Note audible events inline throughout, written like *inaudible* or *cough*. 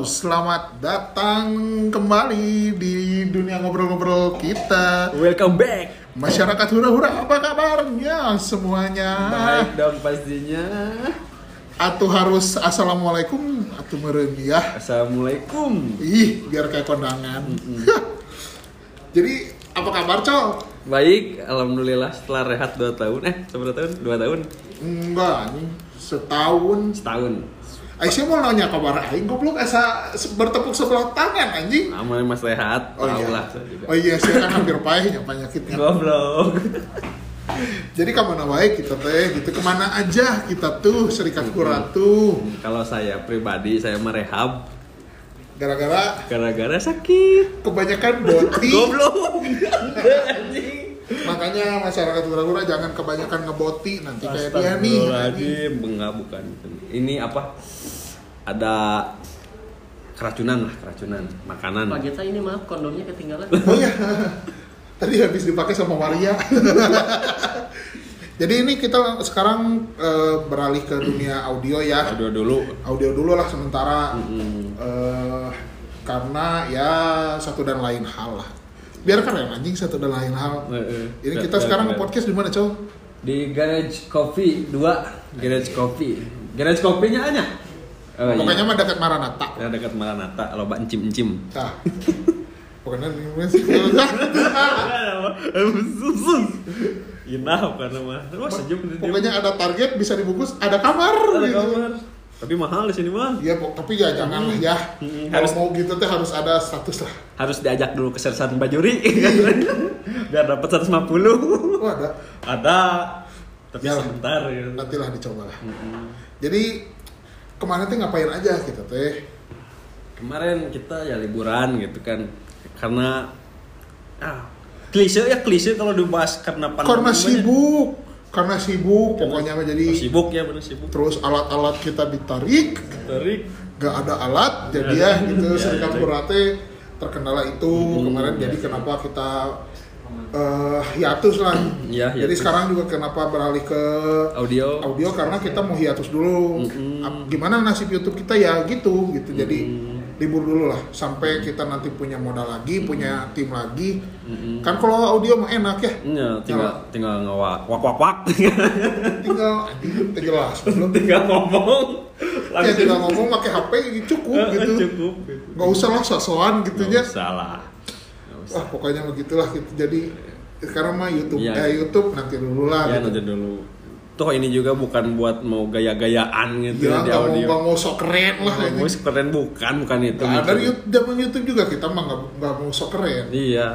Halo, selamat datang kembali di dunia ngobrol-ngobrol kita. Welcome back. Masyarakat hura-hura, apa kabarnya semuanya? Baik dong pastinya. Atau harus assalamualaikum atau meren ya? Assalamualaikum. Ih, biar kayak kondangan. *laughs* Jadi, apa kabar, Col? Baik, alhamdulillah setelah rehat 2 tahun. Eh, seberapa tahun? 2 tahun? Enggak, ini setahun. Aisyah mau nanya kabar aing goblok asa bertepuk sebelah tangan anjing. Amal mas rehat, Oh iya. lah. Oh iya, saya kan hampir payahnya penyakitnya. Goblok. Jadi ke mana baik kita teh, gitu ke mana aja kita tuh serikat kura tuh, Kalau saya pribadi saya merehab gara-gara gara-gara sakit. kebanyakan boti. Goblok. *laughs* Anjing. Makanya masyarakat kura-kura jangan kebanyakan ngeboti nanti kayak dia nih. Enggak, bukan. Ini apa? Ada keracunan lah, keracunan makanan. Pak Geta ini maaf kondomnya ketinggalan. *laughs* Oh iya, *laughs* tadi habis dipakai sama Maria. *laughs* Jadi ini kita sekarang eh, beralih ke dunia audio ya. Aduh dulu. Audio dulu lah sementara. Eh, karena ya satu dan lain hal lah. Biar keren anjing satu dan lain hal. Heeh. Ini kita sekarang keren. podcast di mana, Cow? di Garage Coffee 2 Garage Coffee Garage Coffee-nya aja oh, Pokoknya iya. mah dekat Maranatha. ya dekat Maranatha loba encim-encim Nah. Pokoknya mana sih? susus *laughs* inah bukan mah wah sejuk Pokoknya ada target bisa dibungkus, ada kamar. ada gitu. kamar tapi mahal di sini mah Iya, tapi ya jangan lah ya. Hmm, harus- mau gitu teh harus ada status lah. harus diajak dulu ke sersan bajuri *laughs* biar dapat 150 Oh ada. ada tapi Ya. sebentar ya. Nantilah dicoba lah. Jadi ke mana teh ngapain aja kita teh? kemarin kita ya liburan gitu kan karena ah klise ya klise kalau dibahas karena pandemi Karena sibuk, karena sibuk pokoknya mah jadi Oh, sibuk ya bener sibuk terus alat-alat kita ditarik, tarik gak ada alat jadi Nggak ya ada. gitu Ya, serikat ya. terkendala itu Hmm, kemarin ya, jadi ya. kenapa kita eh hiatus lah. Ya, Jadi hiatus. sekarang juga kenapa beralih ke audio audio karena kita mau hiatus dulu. Mm-mm. Ap- Gimana nasib YouTube kita ya gitu gitu. Jadi Mm. libur dulu lah sampai kita nanti punya modal lagi, punya tim lagi. Mm-mm. Kan kalau audio mah enak ya. ya tinggal tinggal ngewak wak wak wak *laughs* Tinggal jelas. belum. tinggal ngomong Ya tinggal ngomong pakai HP cukup Eh, gitu. cukup Nggak usah lah sosokan gitu ya. Usah lah usah. Wah pokoknya begitulah gitu. Jadi sekarang mah YouTube Iya. eh YouTube nanti dulu lah. ya gitu. nanti dulu toh ini juga bukan buat mau gaya-gayaan gitu Ya di mau audio nggak mau sok keren lah. Nggak mau anjing. keren bukan bukan itu Nah, dari YouTube, zaman YouTube juga kita mah nggak nggak mau sok keren. iya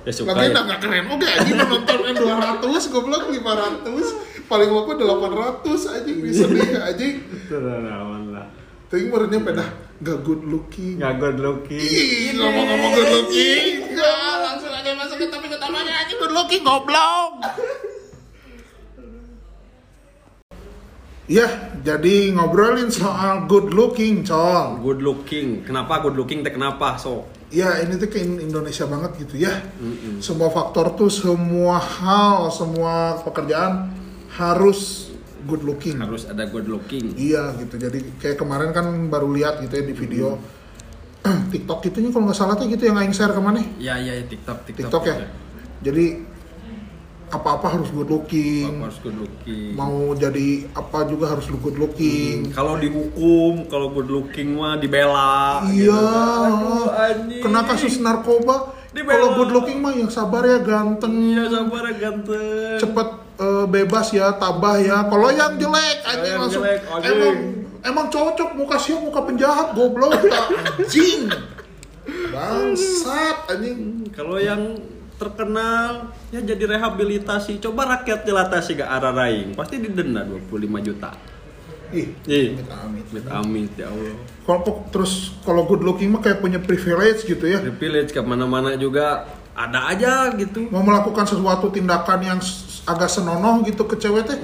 ya suka Lagi ya. nggak keren, oke aja nonton yang 200, goblok 500, paling lama 800 aja bisa deh aja. Terlawan lah Tapi barunya pada nggak good looking. nggak good looking Ih, ngomong-ngomong good looking, ya langsung aja masuk ke topik utamanya aja good looking goblok. Ya, jadi ngobrolin soal good looking, col. good looking kenapa good looking teh kenapa so Ya ini tuh ke Indonesia banget gitu ya. Semua faktor tuh, semua hal, semua pekerjaan harus good looking. harus ada good looking Iya gitu. Jadi kayak kemarin kan baru lihat gitu ya di video *clears throat* TikTok itu kalau nggak salah tuh gitu yang aing share ke mana? ya ya ya, tiktok tiktok, TikTok ya. gitu. Jadi apa-apa harus good looking. harus good looking Mau jadi apa juga harus good looking. kalau dihukum kalau good looking mah dibela Iya. gitu. Aduh, anjing. Kena kasus narkoba. Kalau good looking mah yang sabar ya ganteng. iya sabar ganteng cepet eh, bebas ya tabah ya. Kalau yang jelek anjing yang langsung jelek, anjing. emang emang cocok muka siapa muka penjahat goblok anjing. Bangsat anjing. Kalau yang terkenal ya jadi rehabilitasi. Coba rakyat jelatasi ke arah raing. Pasti didenda 25 juta. Ih Ih. amit amit. amit ya Allah. Kalau terus kalau good looking mah kayak punya privilege gitu ya. Di village ke mana-mana juga ada aja gitu. Mau melakukan sesuatu tindakan yang agak senonoh gitu ke cewek teh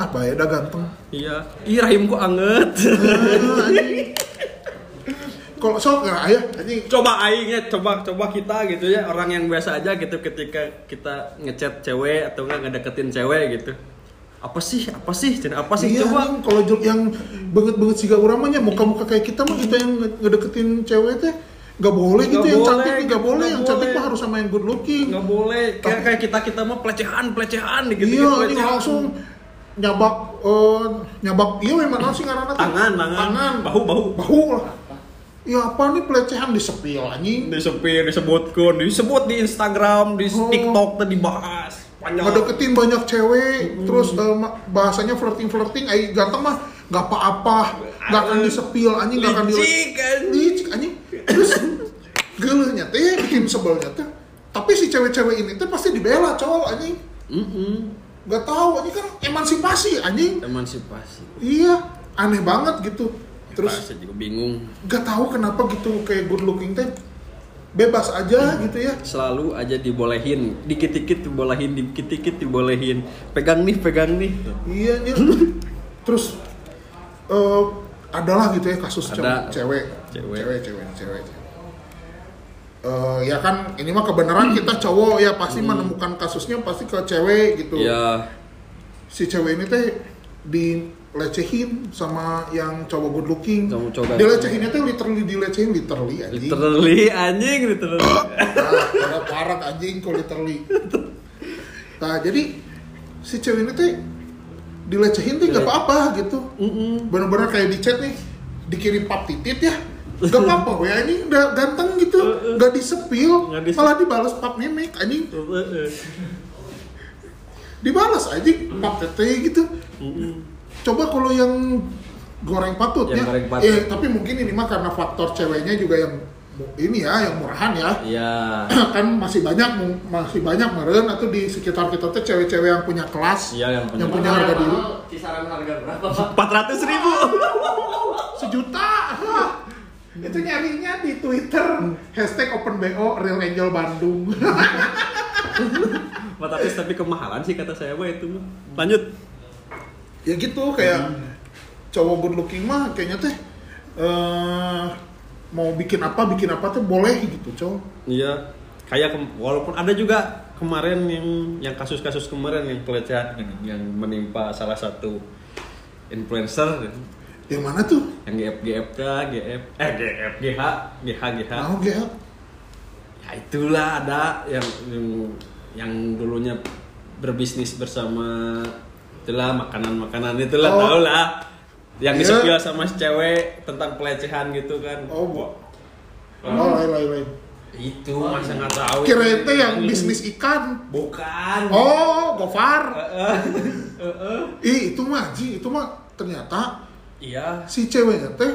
apa ya udah ganteng. Iya. Ih rahimku anget. Ah, kalau sok nggak ayah anjing. Coba aing ya coba coba kita gitu ya orang yang biasa aja gitu ketika kita ngechat cewek atau enggak ngedeketin cewek gitu. Apa sih apa sih Cina apa sih? Iya, coba. kalau yang banget-banget siga uramanya muka-muka kayak kita mah kita yang nge- ngedeketin cewek teh nggak boleh gitu Nggak yang boleh, cantik nih, nggak boleh nggak yang cantik boleh. mah harus sama yang good looking. Nggak boleh. Kayak kayak kita kita mah pelecehan pelecehan gitu iya ini langsung nyabak eh, nyabak iya memang sih karena tangan tangan. Tangan. Bahu bahu. Bahu lah. Ya apa nih pelecehan? Di sepil anjing disepir disebutkan disebut di Instagram di Oh. TikTok tadi bahas panjang. Ngedeketin banyak cewek terus eh, ma- bahasanya flirting flirting ay ganteng mah nggak apa-apa. Nggak akan disepil anjing nggak akan di Licik, anjing. Terus gelehnya teh bikin sebelnya teh tapi si cewek-cewek ini teh pasti dibela cowok anjing. Mm-mm. nggak tahu anjing kan emansipasi anjing. Emansipasi. Iya aneh banget gitu. Terus saya juga bingung. nggak tahu kenapa gitu kayak good looking teh bebas aja gitu ya. Selalu aja dibolehin dikit-dikit dibolehin dikit-dikit dibolehin. Pegang nih pegang nih. Iya, iya. *laughs* Terus eh adalah gitu ya kasus Ada. cowok- cewek, Cewek. cewek, cewek, cewek. Eh, ya kan ini mah kebenaran kita cowok ya pasti menemukan kasusnya pasti ke cewek gitu. ya Si cewek ini teh dilecehin sama yang cowok good looking. Coba. Dilecehinnya teh literally dilecehin literally anjing. literally anjing literally Nah, parah anjing kok literally. Nah, jadi si cewek ini teh dilecehin tuh nggak apa-apa gitu. Mm-mm. Bener-bener kayak di chat nih, dikirim pap titit ya. Gak apa-apa, we anjing udah ganteng gitu, gak disepil, Nggak disepil. malah dibalas pap memek anjing, dibalas anjing. Pap tete gitu. Coba kalau yang goreng patut Yang ya, goreng patut. eh tapi mungkin ini mah karena faktor ceweknya juga yang ini ya, yang murahan ya. ya *clears throat* kan masih banyak masih banyak meren atau di sekitar kita tuh cewek-cewek yang punya kelas Iya, yang punya- yang punya harga diri. Kisaran harga berapa pak? empat ratus ribu. Sejuta Hah. itu nyarinya di Twitter. Hashtag OpenBO Real Angel Bandung. *laughs* Empat ratus tapi kemahalan sih kata saya mah itu lanjut. Ya gitu kayak cowok good looking mah kayaknya teh eh mau bikin apa bikin apa tuh boleh gitu cowok. Iya. Kayak walaupun ada juga kemarin yang yang kasus-kasus kemarin yang pelecehan yang menimpa salah satu influencer yang mana tuh? Yang GF GFK GF eh GF GH GH GH mau gak ya itulah ada yang yang, yang dulunya berbisnis bersama itulah makanan-makanan itulah Oh. tau lah yang Iya. disepil sama si cewek tentang pelecehan gitu kan. Oh bu. Oh. oh lain lain lain? Itu masa nggak tahu kirain teh yang bisnis ikan? Bukan. Oh Gofar. Heeh. Heeh. Ih, itu mah Ji, itu mah ternyata iya. Si ceweknya teh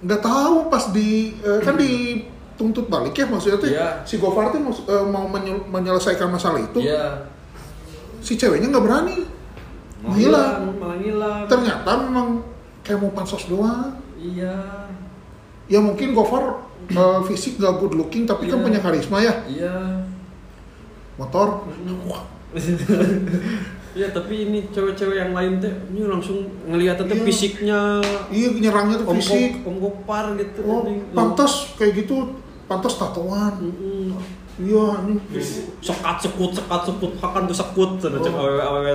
nggak tahu pas di eh, kan dituntut balik ya maksudnya teh. Iya. si Gofar teh maksud- eh, mau menyel- menyelesaikan masalah itu. Iya. Si ceweknya nggak berani. Malah Hilang. hilang malah hilang ternyata memang kayak mau pansos doang. Iya. Ya mungkin Gofar eh, fisik gak good looking tapi kan Iya. punya karisma ya. Iya. Motor. Wah *laughs* Iya tapi ini cewek-cewek yang lain teh ini langsung ngelihat teh Iya. fisiknya. Iya nyerangnya tuh fisik. Om gopar gitu oh pantas kayak gitu pantas tatoan. Mm-mm. iya ini sekat sekut sekat sekut hakan tuh sekut Oh. cek awewe awewe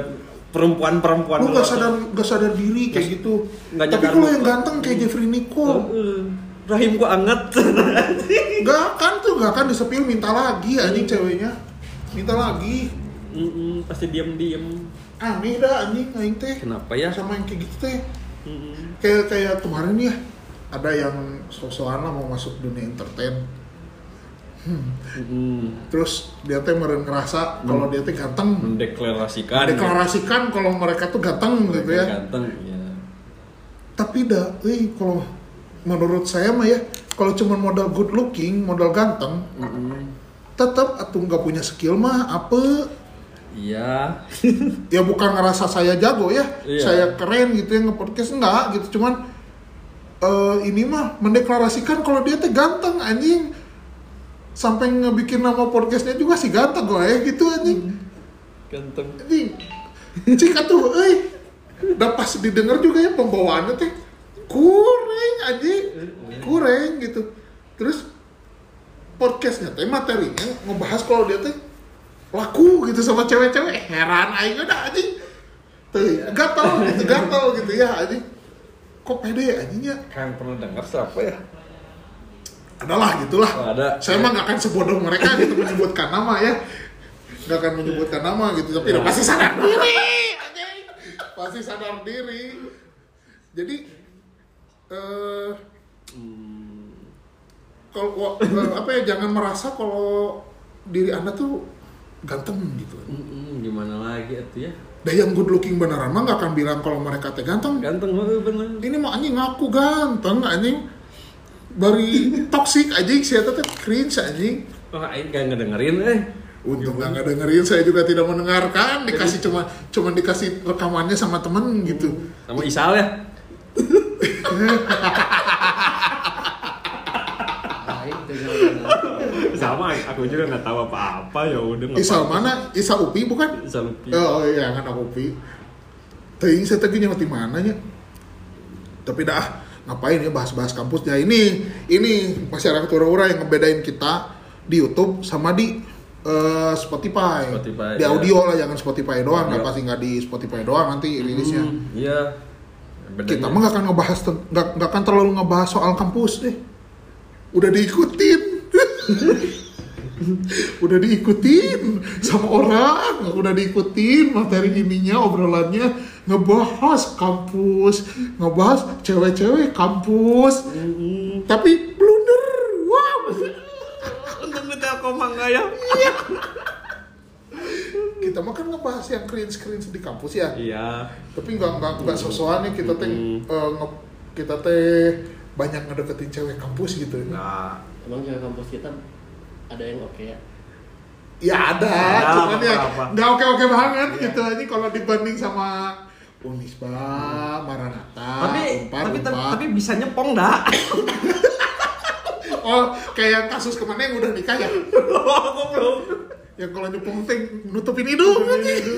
perempuan perempuan Lu gak sadar gak sadar diri kayak gitu. Tapi kalau yang ganteng kayak Jeffrey Nicole, rahim gua anget. Gak akan tuh gak akan disepil minta lagi anjing ceweknya. Minta lagi. Mm-mm, pasti diem diem Aneh dah anjing aing teh. kenapa ya Sama yang kayak gitu teh. Mm-mm. Kayak kayak kemarin ya ada yang sok-sokan lah mau masuk dunia entertain. Mm-mm. Terus dia teh meren ngerasa kalau dia teh ganteng. mendeklarasikan Deklarasikan kalau mereka tuh ganteng gitu ya. ganteng ya tapi dah eh kalau menurut saya mah ya kalau cuma modal good looking modal ganteng Mm-mm. tetap atau nggak punya skill mah apa iya. *laughs* Ya bukan ngerasa saya jago ya. Iya. saya keren gitu ya nge-podcast enggak gitu. Cuman eh, ini mah mendeklarasikan kalau dia teh ganteng anjing. Sampai ngebikin nama podcastnya juga sih ganteng gue gitu anjing. Ganteng. Anjing. Cik tuh eh udah pas didengar juga ya pembawaannya teh kurang anjing. Kurang gitu. Terus podcastnya teh materinya ngebahas kalau dia teh laku gitu sama cewek-cewek heran aing udah anjing Tuh, gatal gitu, gatal gitu ya anjing. Kok pede anjingnya? Kan pernah dengar siapa ya? Adalah gitulah. Oh, ada. Saya mah nggak akan sebodoh mereka gitu menyebutkan nama ya. Nggak akan menyebutkan nama gitu, tapi Ya. udah pasti sadar diri. anjing. Pasti sadar diri. Jadi eh kalau apa ya jangan merasa kalau diri anda tuh ganteng gitu. Mm-mm, gimana lagi itu ya? Dan yang good looking beneran mah nggak akan bilang kalau mereka teh ganteng. Ganteng banget bener. Ini mah anjing ngaku ganteng anjing. Bari toxic anjing sih teh cringe anjing. Oh, aing gak ngedengerin eh. Untung nggak dengerin, saya juga tidak mendengarkan. Dikasih cuma cuma dikasih rekamannya sama temen gitu. Sama Isal ya? *laughs* Lain tuh jawabannya. Sama, aku juga nggak tahu apa-apa ya udah. Isal mana? Isa Upi bukan? Isal Lupi. Oh iya kan Upi. Teuing saya tadi nyawa di mananya. Tapi dah ngapain ya bahas-bahas kampusnya ini ini masyarakat ura-ura yang ngebedain kita di YouTube sama di eh, Spotify. Spotify, di ya. audio lah jangan Spotify doang nggak pasti nggak di Spotify doang nanti rilisnya Hmm, Iya. Kita mah nggak akan ngebahas nggak akan terlalu ngebahas soal kampus deh udah diikutin *laughs* udah diikutin sama orang udah diikutin materi ininya obrolannya ngebahas kampus ngebahas cewek-cewek kampus. Mm-mm. tapi blunder. Wow. Untung di Telkomang nggak ya? kita mah kan ngebahas yang cringe cringe di kampus ya. Iya. tapi nggak nggak nggak sosokan nih kita teh Mm. eh, nge- kita teh banyak ngedeketin cewek kampus gitu. Nah, Emang jaga kampus kita ada yang oke ya? ya ada Ada cuman ya nggak oke oke banget Iya. gitu ini kalau dibanding sama Unisba, Maranatha, tapi Unpad, tapi, Unpad. tapi bisa nyepong dah. *laughs* oh kayak kasus ke mana yang udah nikah ya Aku *laughs* belum. yang kalau nyepong teh nutupin hidung anjing. *laughs*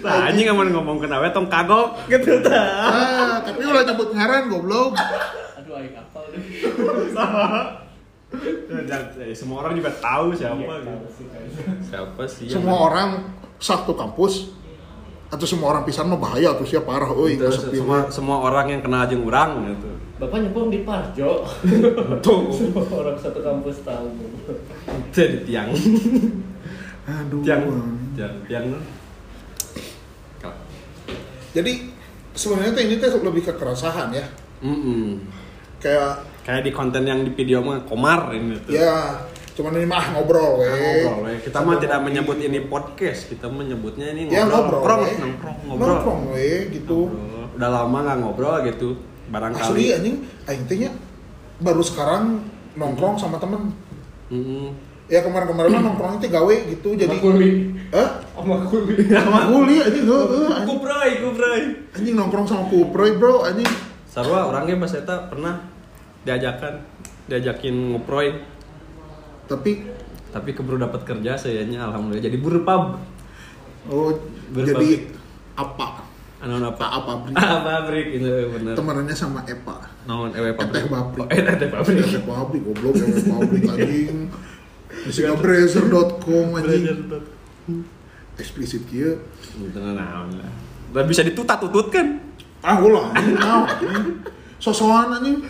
Nah, anjing aman ngomong kenapa tong kagok gitu dah. ah tapi ulah nyebut ngaran goblok Aduh, aing apal deh. Eh, semua orang juga tahu siapa Iya, gitu. sih, kayaknya. Siapa sih? semua orang satu kampus atau semua orang pisan mah bahaya tuh siapa parah euy Itu, nggak sepi semua semua orang yang kenal jeung urang gitu. Bapak nyepong di Parjo. Tuh, *laughs* Semua orang satu kampus tahu. jadi tiang. aduh Tiang. Tiang, tiang. Jadi sebenarnya tuh ini tuh lebih ke keresahan ya Mm-mm. kayak Kayak di konten yang di video mah komar ini tuh. ya cuman ini mah ngobrol we. ngobrol we. Kita mah tidak ngopi. menyebut ini podcast, kita menyebutnya ini ya ngobrol nongkrong, we. nongkrong, ngobrol. nongkrong we gitu Ngobrol. Udah lama nggak ngobrol gitu. Barangkali. asli anjing aing teh nya baru sekarang nongkrong sama temen Mm-mm. ya kemarin-kemarin mah nongkrongnya teh gawe gitu jadi kuli. eh Sama kuli. kuli anjing heuh anjing. Anjing nongkrong sama kuproy bro anjing. Sarwa orangnya pas eta pernah diajakan diajakin ngoproy tapi tapi keburu dapat kerja sayanya alhamdulillah. Jadi buruh pub. Oh Berpabrik. jadi apa? Anu apa? Apa apa Bri? ah pabrik itu bener. Temenannya sama Epa. Naon ewe pabrik? Eteh pabrik. *laughs* teh pabrik. Eteh pabrik goblok Eteh pabrik anjing. Di brazer.com anjing. Eksplisit Bener naon lah Udah bisa ditutat-tutut kan ah ulah anjing naon anjing sosokan anjing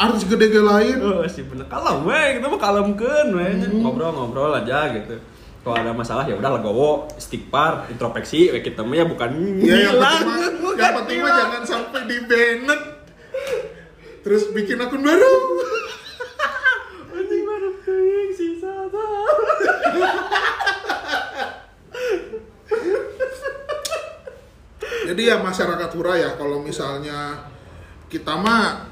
artis gede ge lain. Oh sih bener. Kalem we kita mah kalemkeun we ngobrol-ngobrol aja gitu. Kalau ada masalah ya udah legowo istighfar introspeksi we kita mah ya bukan ya yang penting *laughs* yang penting mah jangan sampai di banned. Terus bikin akun baru. *laughs* Anjing baru *laughs* sisa jadi ya masyarakat hura ya kalau misalnya kita mah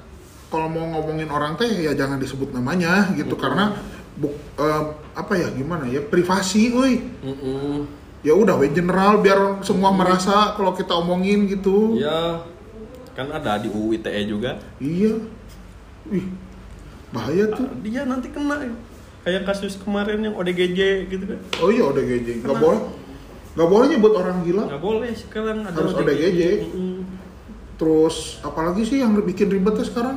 kalau mau ngomongin orang teh ya jangan disebut namanya gitu. Karena buk, eh, apa ya gimana ya privasi woi. Mm-mm. ya udah we general biar semua merasa kalau kita omongin gitu. Ya, kan ada di UU ITE juga. iya. Ih, bahaya tuh. Dia nanti kena. Ya. Kayak kasus kemarin yang ODGJ gitu kan. oh iya ODGJ nggak boleh nggak boleh nyebut orang gila Nggak boleh sekarang ada Harus ODGJ. Mm-mm. terus apalagi sih yang bikin ribetnya sekarang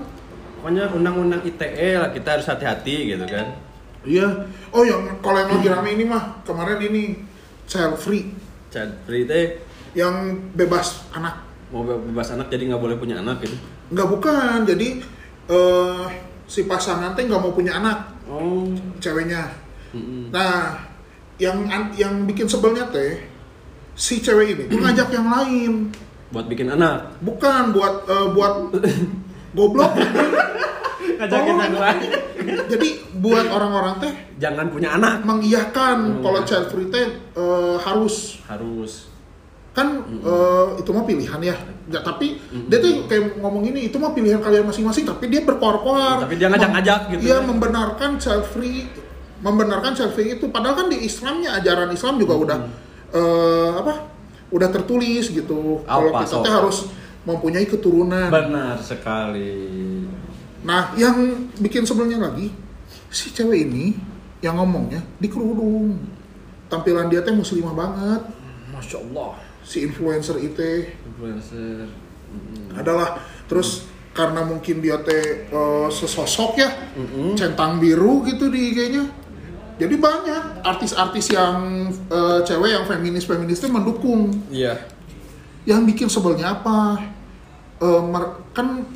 Pokoknya undang-undang ITE lah kita harus hati-hati gitu kan. Iya. Oh yang kalau yang lagi rame ini mah kemarin ini child free Child free teh yang bebas anak. mau be- bebas anak jadi nggak boleh punya anak gitu. Nggak bukan. Jadi eh si pasangan teh nggak mau punya anak Oh. ceweknya. Mm-mm. Nah, yang an- yang bikin sebelnya teh si cewek ini tuh ngajak yang lain. Buat bikin anak. Bukan buat eh, buat *laughs* goblok. Ngajakin yang lain. Jadi buat orang-orang teh Jangan punya anak. mengiyakan Hmm. kalau child free teh eh, harus Harus. kan eh, itu mah pilihan ya. Ya tapi dia tuh kayak ngomong ini itu mah pilihan kalian masing-masing tapi dia berkoar-koar. Tapi dia ngajak-ngajak gitu. Iya membenarkan child free membenarkan free itu padahal kan di Islamnya ajaran Islam juga udah eh, apa? Udah tertulis gitu. Kalau kita teh harus mempunyai keturunan. Benar sekali. Nah, yang bikin sebelnya lagi si cewek ini yang ngomongnya di kerudung. Tampilan dia teh muslimah banget. Masya Allah. Si influencer itu Influencer. Mm-mm. adalah terus karena mungkin dia teh eh, sesosok ya, Mm-mm. centang biru gitu di IG-nya. Jadi banyak artis-artis yang eh, cewek yang feminis-feminis itu mendukung. Iya. Yang bikin sebelnya apa? Mer- kan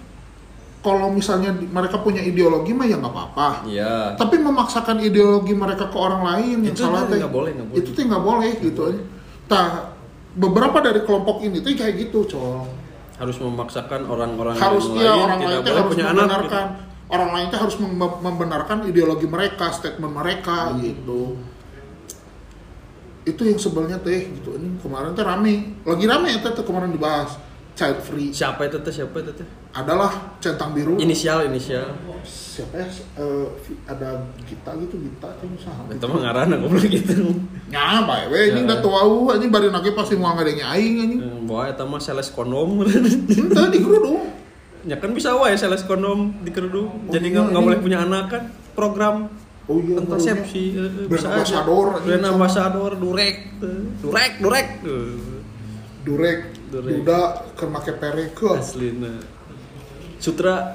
kalau misalnya mereka punya ideologi mah ya nggak apa-apa. Iya. Tapi memaksakan ideologi mereka ke orang lain yang Itu salah teh nggak boleh. Itu tuh nggak boleh gitu. Nah, beberapa dari kelompok ini tuh kayak gitu, cowok. Harus memaksakan orang-orang Harus yang iya lain orang tidak lain tuh boleh harus punya anak. membenarkan. Orang lain tuh harus mem- membenarkan ideologi mereka, statement mereka Hmm. gitu. Itu yang sebelnya teh gitu. Ini kemarin tuh rame. Lagi rame ya teh tuh kemarin dibahas child free. Siapa itu teh? Siapa itu teh? Adalah centang biru. Inisial, inisial. Siapa ya? Eh, ada Gita gitu, Gita tuh usaha. Itu mah ngaranna goblok gitu. Ya, bae we ini Ya. udah tahu anjing bari nage pasti mau ngadengnya aing anjing. Eh, Bawa eta mah sales kondom. Henteu di kerudung. Ya kan bisa wae sales kondom di kerudung. Oh, Jadi iya, nggak ini. boleh punya anak kan? Program Oh iya, kontrasepsi eh, eh, Brand bisa anjing, Brand durek. eh, Durek, durek. Eh, Durek, Durek. duda keur make perek ke. Aslina. Sutra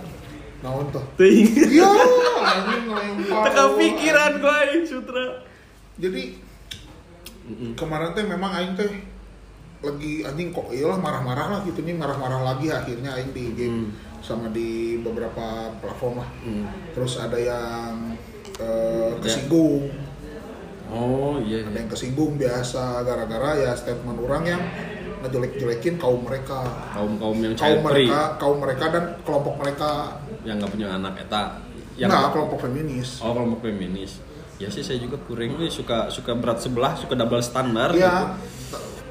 Naon tuh? teuing. Iya. Teka pikiran aing sutra. Jadi kemarin teh memang aing teh lagi anjing kok iyalah marah-marah lah gitu nih marah-marah lagi akhirnya aing di game Hmm. sama di beberapa platform lah. Hmm. Terus ada yang eh, kesinggung. Oh iya. ada iya. yang kesinggung biasa gara-gara ya statement orang yang ngejelek-jelekin kaum mereka Kaum kaum yang kaum child free mereka kaum mereka dan kelompok mereka yang nggak punya anak eta. Yang enggak kelompok feminis Oh kelompok feminis. Ya sih saya juga kurang nih suka suka berat sebelah suka double standar. ya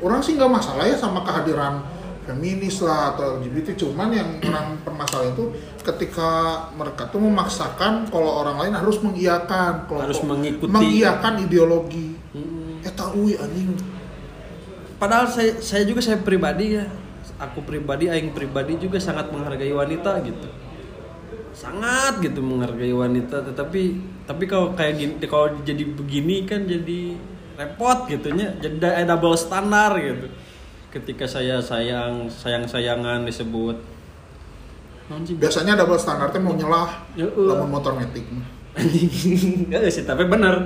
orang sih nggak masalah ya sama kehadiran feminis lah atau LGBT cuman yang *clears throat* orang permasalahan itu ketika mereka tuh memaksakan kalau orang lain harus mengiyakan kelompok- Harus mengikuti. mengiyakan ideologi Hmm. eh tahu anjing Padahal saya saya juga saya pribadi ya. Aku pribadi aing pribadi juga sangat menghargai wanita gitu. Sangat gitu menghargai wanita tetapi tapi kalau kayak gini kalau jadi begini kan jadi repot gitunya. Jadi ada double standar gitu. Ketika saya sayang sayang-sayangan disebut Anjing, biasanya double standarnya mau nyelah Heeh. lamun motor metik. Enggak *laughs* sih, tapi benar.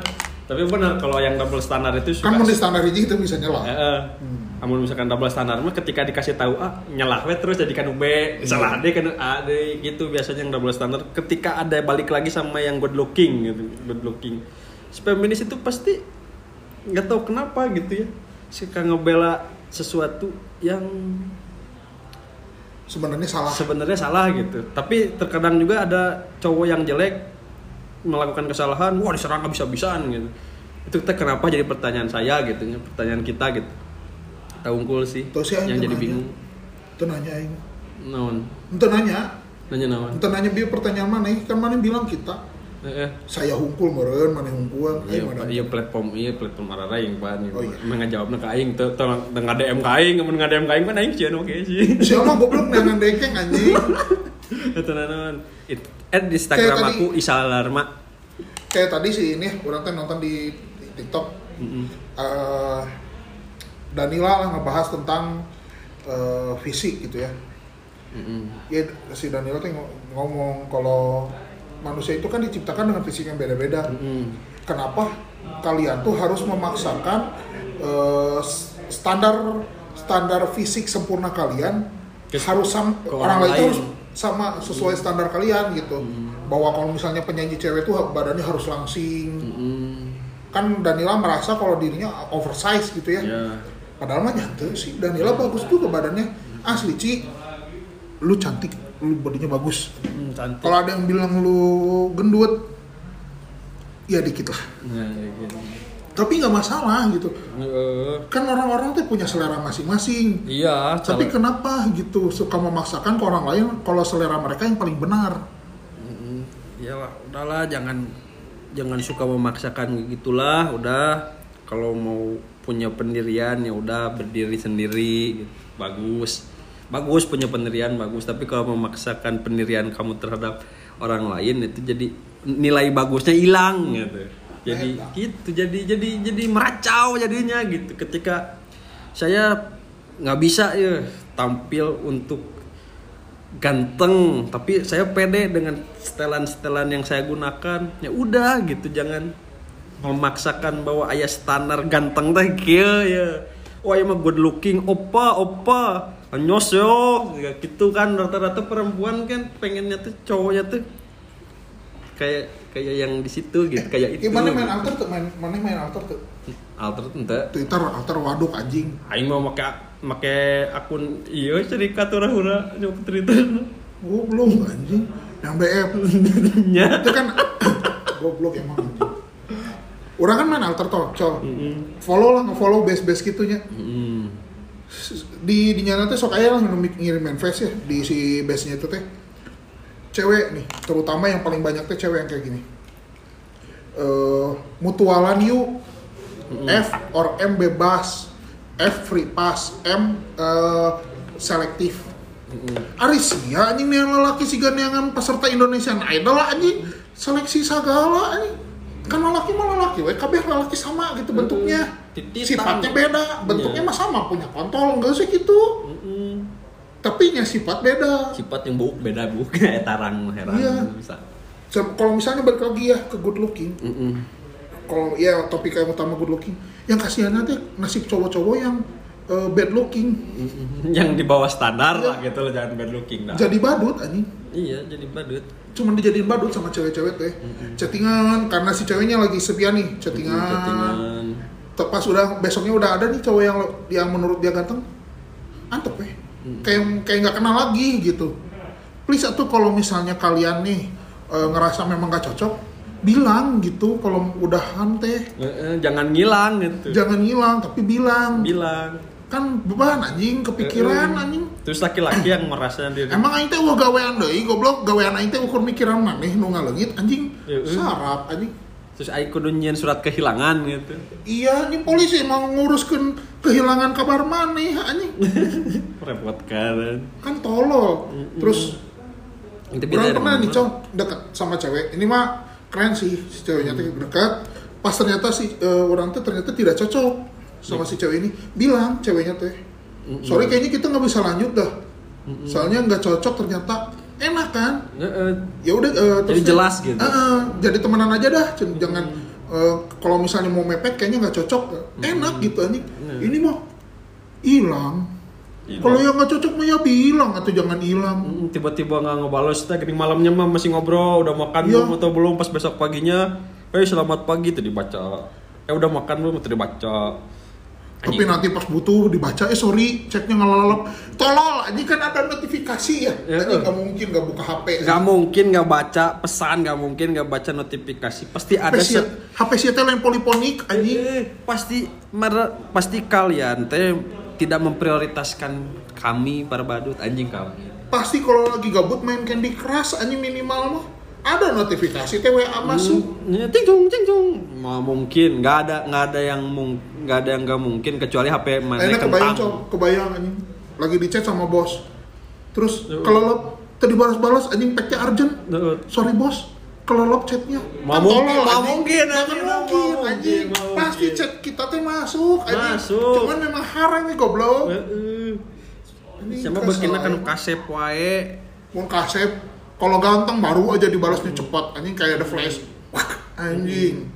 Tapi benar kalau yang double standar itu suka kan mau di standar hiji itu bisa nyelah Heeh. Hmm. Amun misalkan double standar mah ketika dikasih tahu A nyelah we terus jadikan B, salah D kan A D gitu biasanya yang double standar. Ketika ada balik lagi sama yang good looking gitu, good looking. Si Feminis itu pasti nggak tahu kenapa gitu ya. Suka ngebela sesuatu yang sebenarnya salah sebenarnya salah gitu. Tapi terkadang juga ada cowok yang jelek melakukan kesalahan, wah diserang habis-habisan gitu. Itu teh kenapa jadi pertanyaan saya gitu, ya, pertanyaan kita gitu. Kita unggul sih, Tuh sih, yang jadi nanya. bingung. itu nanya aing Naon? itu nanya Nanya naon? itu nanya dia pertanyaan mana kan mana bilang kita Eh, saya hungkul meren mana hungkul Iya, iya platform iya platform arah aing Pak. Oh, iya. Emang ngajawabna ka aing teu teu ngadm ka aing, mun ngadm ka aing kan aing sieun oke sih. siapa goblok nangan dekeng anjing *laughs* Eta naon? It at di Instagram aku Isa Alarma. kayak tadi sih ini orang teh nonton di, TikTok Mm-mm. eh, Danila lah ngebahas tentang eh, fisik gitu ya Mm-mm. ya si Danila tuh ngomong kalau manusia itu kan diciptakan dengan fisik yang beda-beda. Mm-mm. kenapa kalian tuh harus memaksakan s- standar standar fisik sempurna kalian Ke- harus sam- ke orang lain lain. harus sama sesuai standar kalian gitu. Bahwa kalau misalnya penyanyi cewek tuh badannya harus langsing. Mm, kan Danila merasa kalau dirinya oversize gitu ya. Ya. padahal mah nyantai sih Danila bagus juga badannya. Asli Ci. Lu cantik lu bodinya bagus. Hmm, cantik. kalau ada yang bilang lu gendut ya dikit lah. Nah, kayak gitu. tapi nggak masalah gitu. Eh, kan orang-orang tuh punya selera masing-masing. Iya, tapi kenapa gitu? Suka memaksakan ke orang lain kalau selera mereka yang paling benar. Ya lah, udahlah jangan jangan suka memaksakan gitulah udah. Kalau mau punya pendirian ya udah berdiri sendiri gitu. bagus bagus punya pendirian bagus tapi kalau memaksakan pendirian kamu terhadap orang lain itu jadi nilai bagusnya hilang gitu. Jadi gitu jadi jadi jadi meracau jadinya gitu. Ketika saya nggak bisa ya tampil untuk ganteng tapi saya pede dengan setelan-setelan yang saya gunakan ya udah gitu. Jangan memaksakan bahwa ayah standar ganteng teh kieu ya. Wah ya mah good looking. Opa opa anyos yo Ya gitu kan rata-rata perempuan kan pengennya tuh cowoknya tuh kayak kayak yang di situ gitu kayak itu. gimana main alter tuh main mana main alter tuh? Alter tuh ente Twitter alter waduk anjing. Aing mau make make akun iya cerita hura-hura nyoba Twitter goblok anjing. Yang BF nya. Itu kan *coughs* goblok emang anjing. Orang kan main alter tuh col follow lah nge-follow base-base gitunya. Hmm. Di di nyana teh sok aya lah ngirim manifest ya di si base-nya itu teh. Cewek nih terutama yang paling banyak teh cewek yang kayak gini. Eh mutualan yuk. F or M bebas. F free pass. M eh, selektif. Ari sia anjing nih lelaki si gandengan peserta Indonesian Idol anjing. Seleksi segala anjing kan lelaki mah lelaki we kabeh lelaki sama gitu bentuknya. Tititan. sifatnya beda bentuknya Iya. mah sama punya kontol enggak sih gitu. Mm-mm. tapi nya sifat beda. Sifat yang buk beda buk *laughs* kayak tarang heran Iya. bisa. Kalau misalnya balik lagi ya ke good looking. Mm-mm. kalau ya topik yang utama good looking. Yang kasihan nanti nasib cowok-cowok yang eh, bad looking. *laughs* Yang di bawah standar lah gitu loh jangan bad looking dah. Jadi badut anjing. Iya jadi badut cuman dijadiin badut sama cewek-cewek teh. Chattingan karena si ceweknya lagi sepian nih chattingan, chattingan. Te- pas udah besoknya udah ada nih cowok yang yang menurut dia ganteng antep weh kayak kayak nggak kenal lagi gitu. Please atuh kalau misalnya kalian nih eh, ngerasa memang gak cocok bilang gitu kalau udahan teh. Eh, eh, jangan ngilang gitu. Jangan hilang tapi bilang. Bilang kan beban anjing kepikiran anjing. Terus laki-laki yang merasa diri emang aing teh wah gawean deui goblok. Gawean aing teh ukur mikiran maneh nu ngaleungit anjing. Sarap anjing. Terus aing kudu nyieun surat kehilangan gitu. Iya ini polisi mau nguruskan kehilangan kabar maneh anjing. *laughs* Repot kan. Kan tolol. Terus itu pernah nih cong deket sama cewek. Ini mah keren sih si ceweknya tuh dekat pas ternyata si eh, orang tuh ternyata tidak cocok sama si cewek ini bilang ceweknya teh sorry kayaknya kita nggak bisa lanjut dah. Soalnya nggak cocok ternyata enak kan? Ya udah eh, Jadi dia- jelas gitu. Eh, eh, jadi temenan aja dah. Jangan eh, kalau misalnya mau mepet kayaknya nggak cocok. Enak gitu anjing. Hmm. ini mah hilang. Kalau yang nggak cocok mah ya bilang atau jangan hilang. Tiba-tiba nggak ngebales teh gini malamnya mah masih ngobrol udah makan Iya. belum atau belum pas besok paginya eh selamat pagi tuh dibaca. Eh udah makan belum tuh dibaca tapi Anjing. nanti pas butuh dibaca eh sorry chatnya ngelalap tolol ini kan ada notifikasi ya? Ya, Anjing eh. nggak mungkin nggak buka HP nggak mungkin nggak baca pesan nggak mungkin nggak baca notifikasi. Pasti HP ada se- HP sih teh lain poliponik anjing. Eh, pasti mer- pasti kalian teh tidak memprioritaskan kami para badut anjing kami. Pasti kalau lagi gabut main Candy Crush anjing minimal mah ada notifikasi teh WA masuk Ya, ting tung ting Nggak mungkin nggak ada nggak ada yang nggak ada yang nggak mungkin kecuali HP mana Enak kebayang cok, kebayang anjing. Lagi di chat sama bos. Terus kelelep, tadi balas-balas anjing packnya urgent. Sorry bos, kelelep chatnya. Mau Kan mungkin, mau anjing. mungkin, Nggak anjing, mungkin, anjing. mungkin, mau Pasti chat kita teh masuk, anjing. Masuk. Cuman memang haram nih goblok. Heeh. Anjing, sama kesel, begini kan anjing. kasep wae Mau kasep, kalau ganteng baru aja dibalasnya cepat, anjing kayak ada flash. Wah, anjing.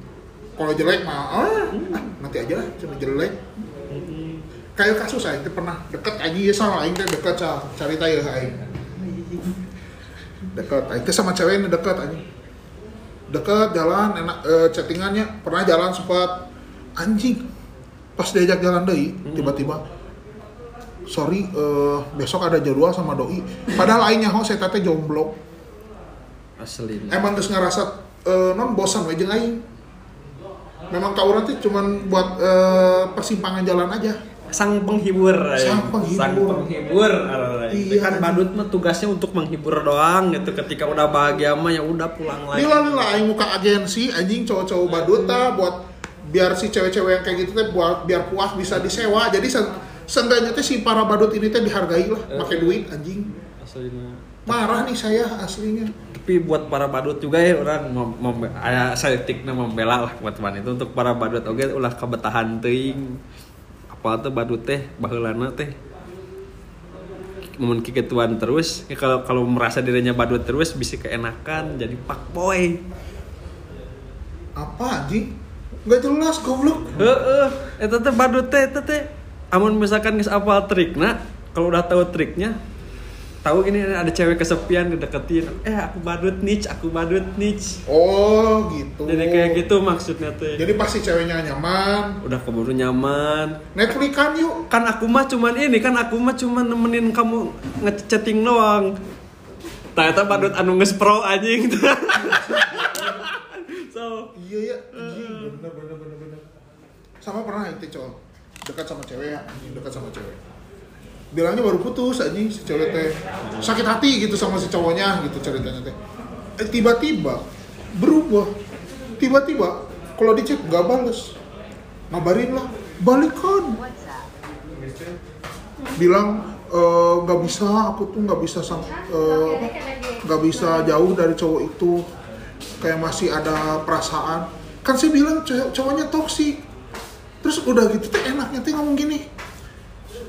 kalau jelek mah ah, ah, nanti aja lah cuma jelek. Kayak kasus teh pernah deket aja ya salah aing deket cari tayo aing deket aing sama cewek ini deket aja deket jalan enak eh, chattingannya. Pernah jalan sempat. Anjing pas diajak jalan doi tiba-tiba sorry eh, besok ada jadwal sama doi. Padahal aingnya ho saya teh jomblo asli emang terus ngerasa eh, non bosan we jeung aing? Memang kau nanti cuman buat eh, persimpangan jalan aja. Sang penghibur. Sang penghibur. sang penghibur. Iya. kan badut mah tugasnya untuk menghibur doang gitu. Ketika udah bahagia mah ya udah pulang lagi. Lila lila aing muka agensi anjing cowok-cowok badut buat biar si cewek-cewek yang kayak gitu teh buat biar puas bisa disewa. Jadi se seenggaknya teh si para badut ini teh dihargai lah pakai duit anjing. Marah nih saya aslinya. Tapi buat para badut juga ya orang mem, mem, aya saeutikna membela lah buat teman itu. Untuk para badut oge ulah kabetahan teuing. Apa tuh badut teh baheulana teh? Momen kiketuan terus ya kalau kalau merasa dirinya badut terus bisa keenakan jadi pak boy. Apa anjing nggak jelas goblok. Heeh, eta teh badut teh teh. Amun misalkan geus apal trikna, kalau udah tahu triknya, tahu ini ada cewek kesepian dideketin, eh aku badut niche, aku badut niche. oh gitu. Jadi kayak gitu maksudnya teh. jadi pasti ceweknya nyaman. Udah keburu nyaman. Netflix kan yuk. Kan aku mah cuman ini, kan aku mah cuman nemenin kamu ngechatting doang. Ternyata badut anu nges pro anjing. *laughs* so, iya ya bener bener bener bener. Sama pernah itu cowok dekat sama cewek ya dekat sama cewek bilangnya baru putus anjing si cewek teh. Sakit hati gitu sama si cowoknya gitu ceritanya teh. Eh, tiba-tiba berubah. Tiba-tiba kalau di chat nggak bales. Ngabarin lah balikan. Bilang "Eh, nggak bisa aku tuh nggak bisa sam- eh, nggak bisa jauh dari cowok itu. Kayak masih ada perasaan. Kan saya bilang cowok- cowoknya toksik terus udah gitu teh enaknya teh ngomong gini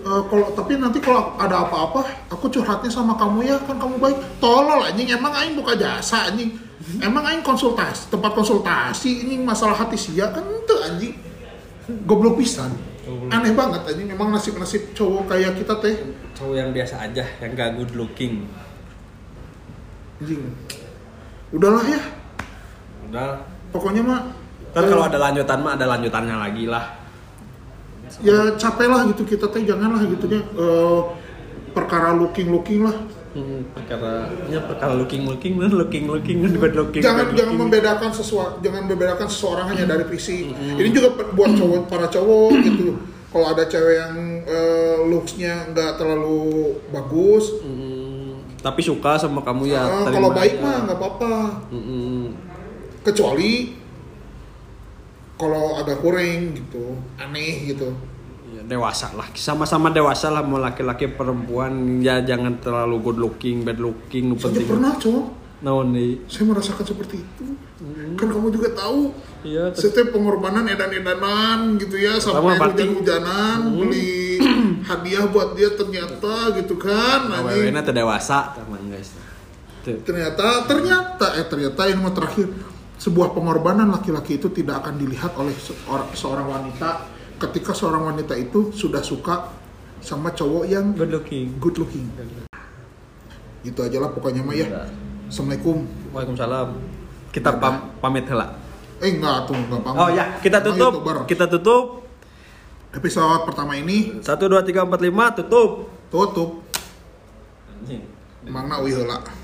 "Eh, kalau tapi nanti kalau ada apa-apa aku curhatnya sama kamu ya kan kamu baik. Tolol anjing. Emang aing buka jasa anjing. Emang aing konsultasi tempat konsultasi ini masalah hati sia kan itu anjing. Goblok pisan. Aneh banget anjing. Memang nasib-nasib cowok kayak kita teh. Cowok yang biasa aja, yang gak good looking. anjing. Udahlah ya. Udah. pokoknya mah Kan eh, kalau ada lanjutan mah ada lanjutannya lagi lah. Ya capek lah gitu kita teh janganlah gitunya eh, perkara looking looking lah. Hmm, perkara ya perkara looking looking man looking looking good looking jangan jangan looking. membedakan sesuatu jangan membedakan seseorang hanya dari fisik. Ini juga buat cowok para cowok gitu. Kalau ada cewek yang eh, looksnya nggak terlalu bagus. Hmm, tapi suka sama kamu ya terima kalau baik mah nggak apa-apa. Mm-mm. kecuali kalau agak kurang gitu aneh gitu. Ya, dewasa lah. Sama-sama dewasa lah mau laki-laki perempuan. Ya jangan terlalu good looking bad looking saya penting. pernah cowok naon nih? Saya merasakan seperti itu. Kan kamu juga tahu. Iya setiap pengorbanan edan-edanan gitu ya sampai hujan-hujanan beli *clears throat* hadiah buat dia ternyata gitu kan anjing. awewena teh dewasa teman guys. Ternyata ternyata eh ternyata ini mah terakhir sebuah pengorbanan laki-laki itu tidak akan dilihat oleh seorang, wanita ketika seorang wanita itu sudah suka sama cowok yang good looking. good looking. Gitu aja lah pokoknya mah ya assalamualaikum. Waalaikumsalam. Kita pam- pamit heula eh enggak tuh enggak pamit. Oh ya kita tutup. kita tutup. Episode pertama ini. Satu dua tiga empat lima tutup. Tutup. Mangna wih heula.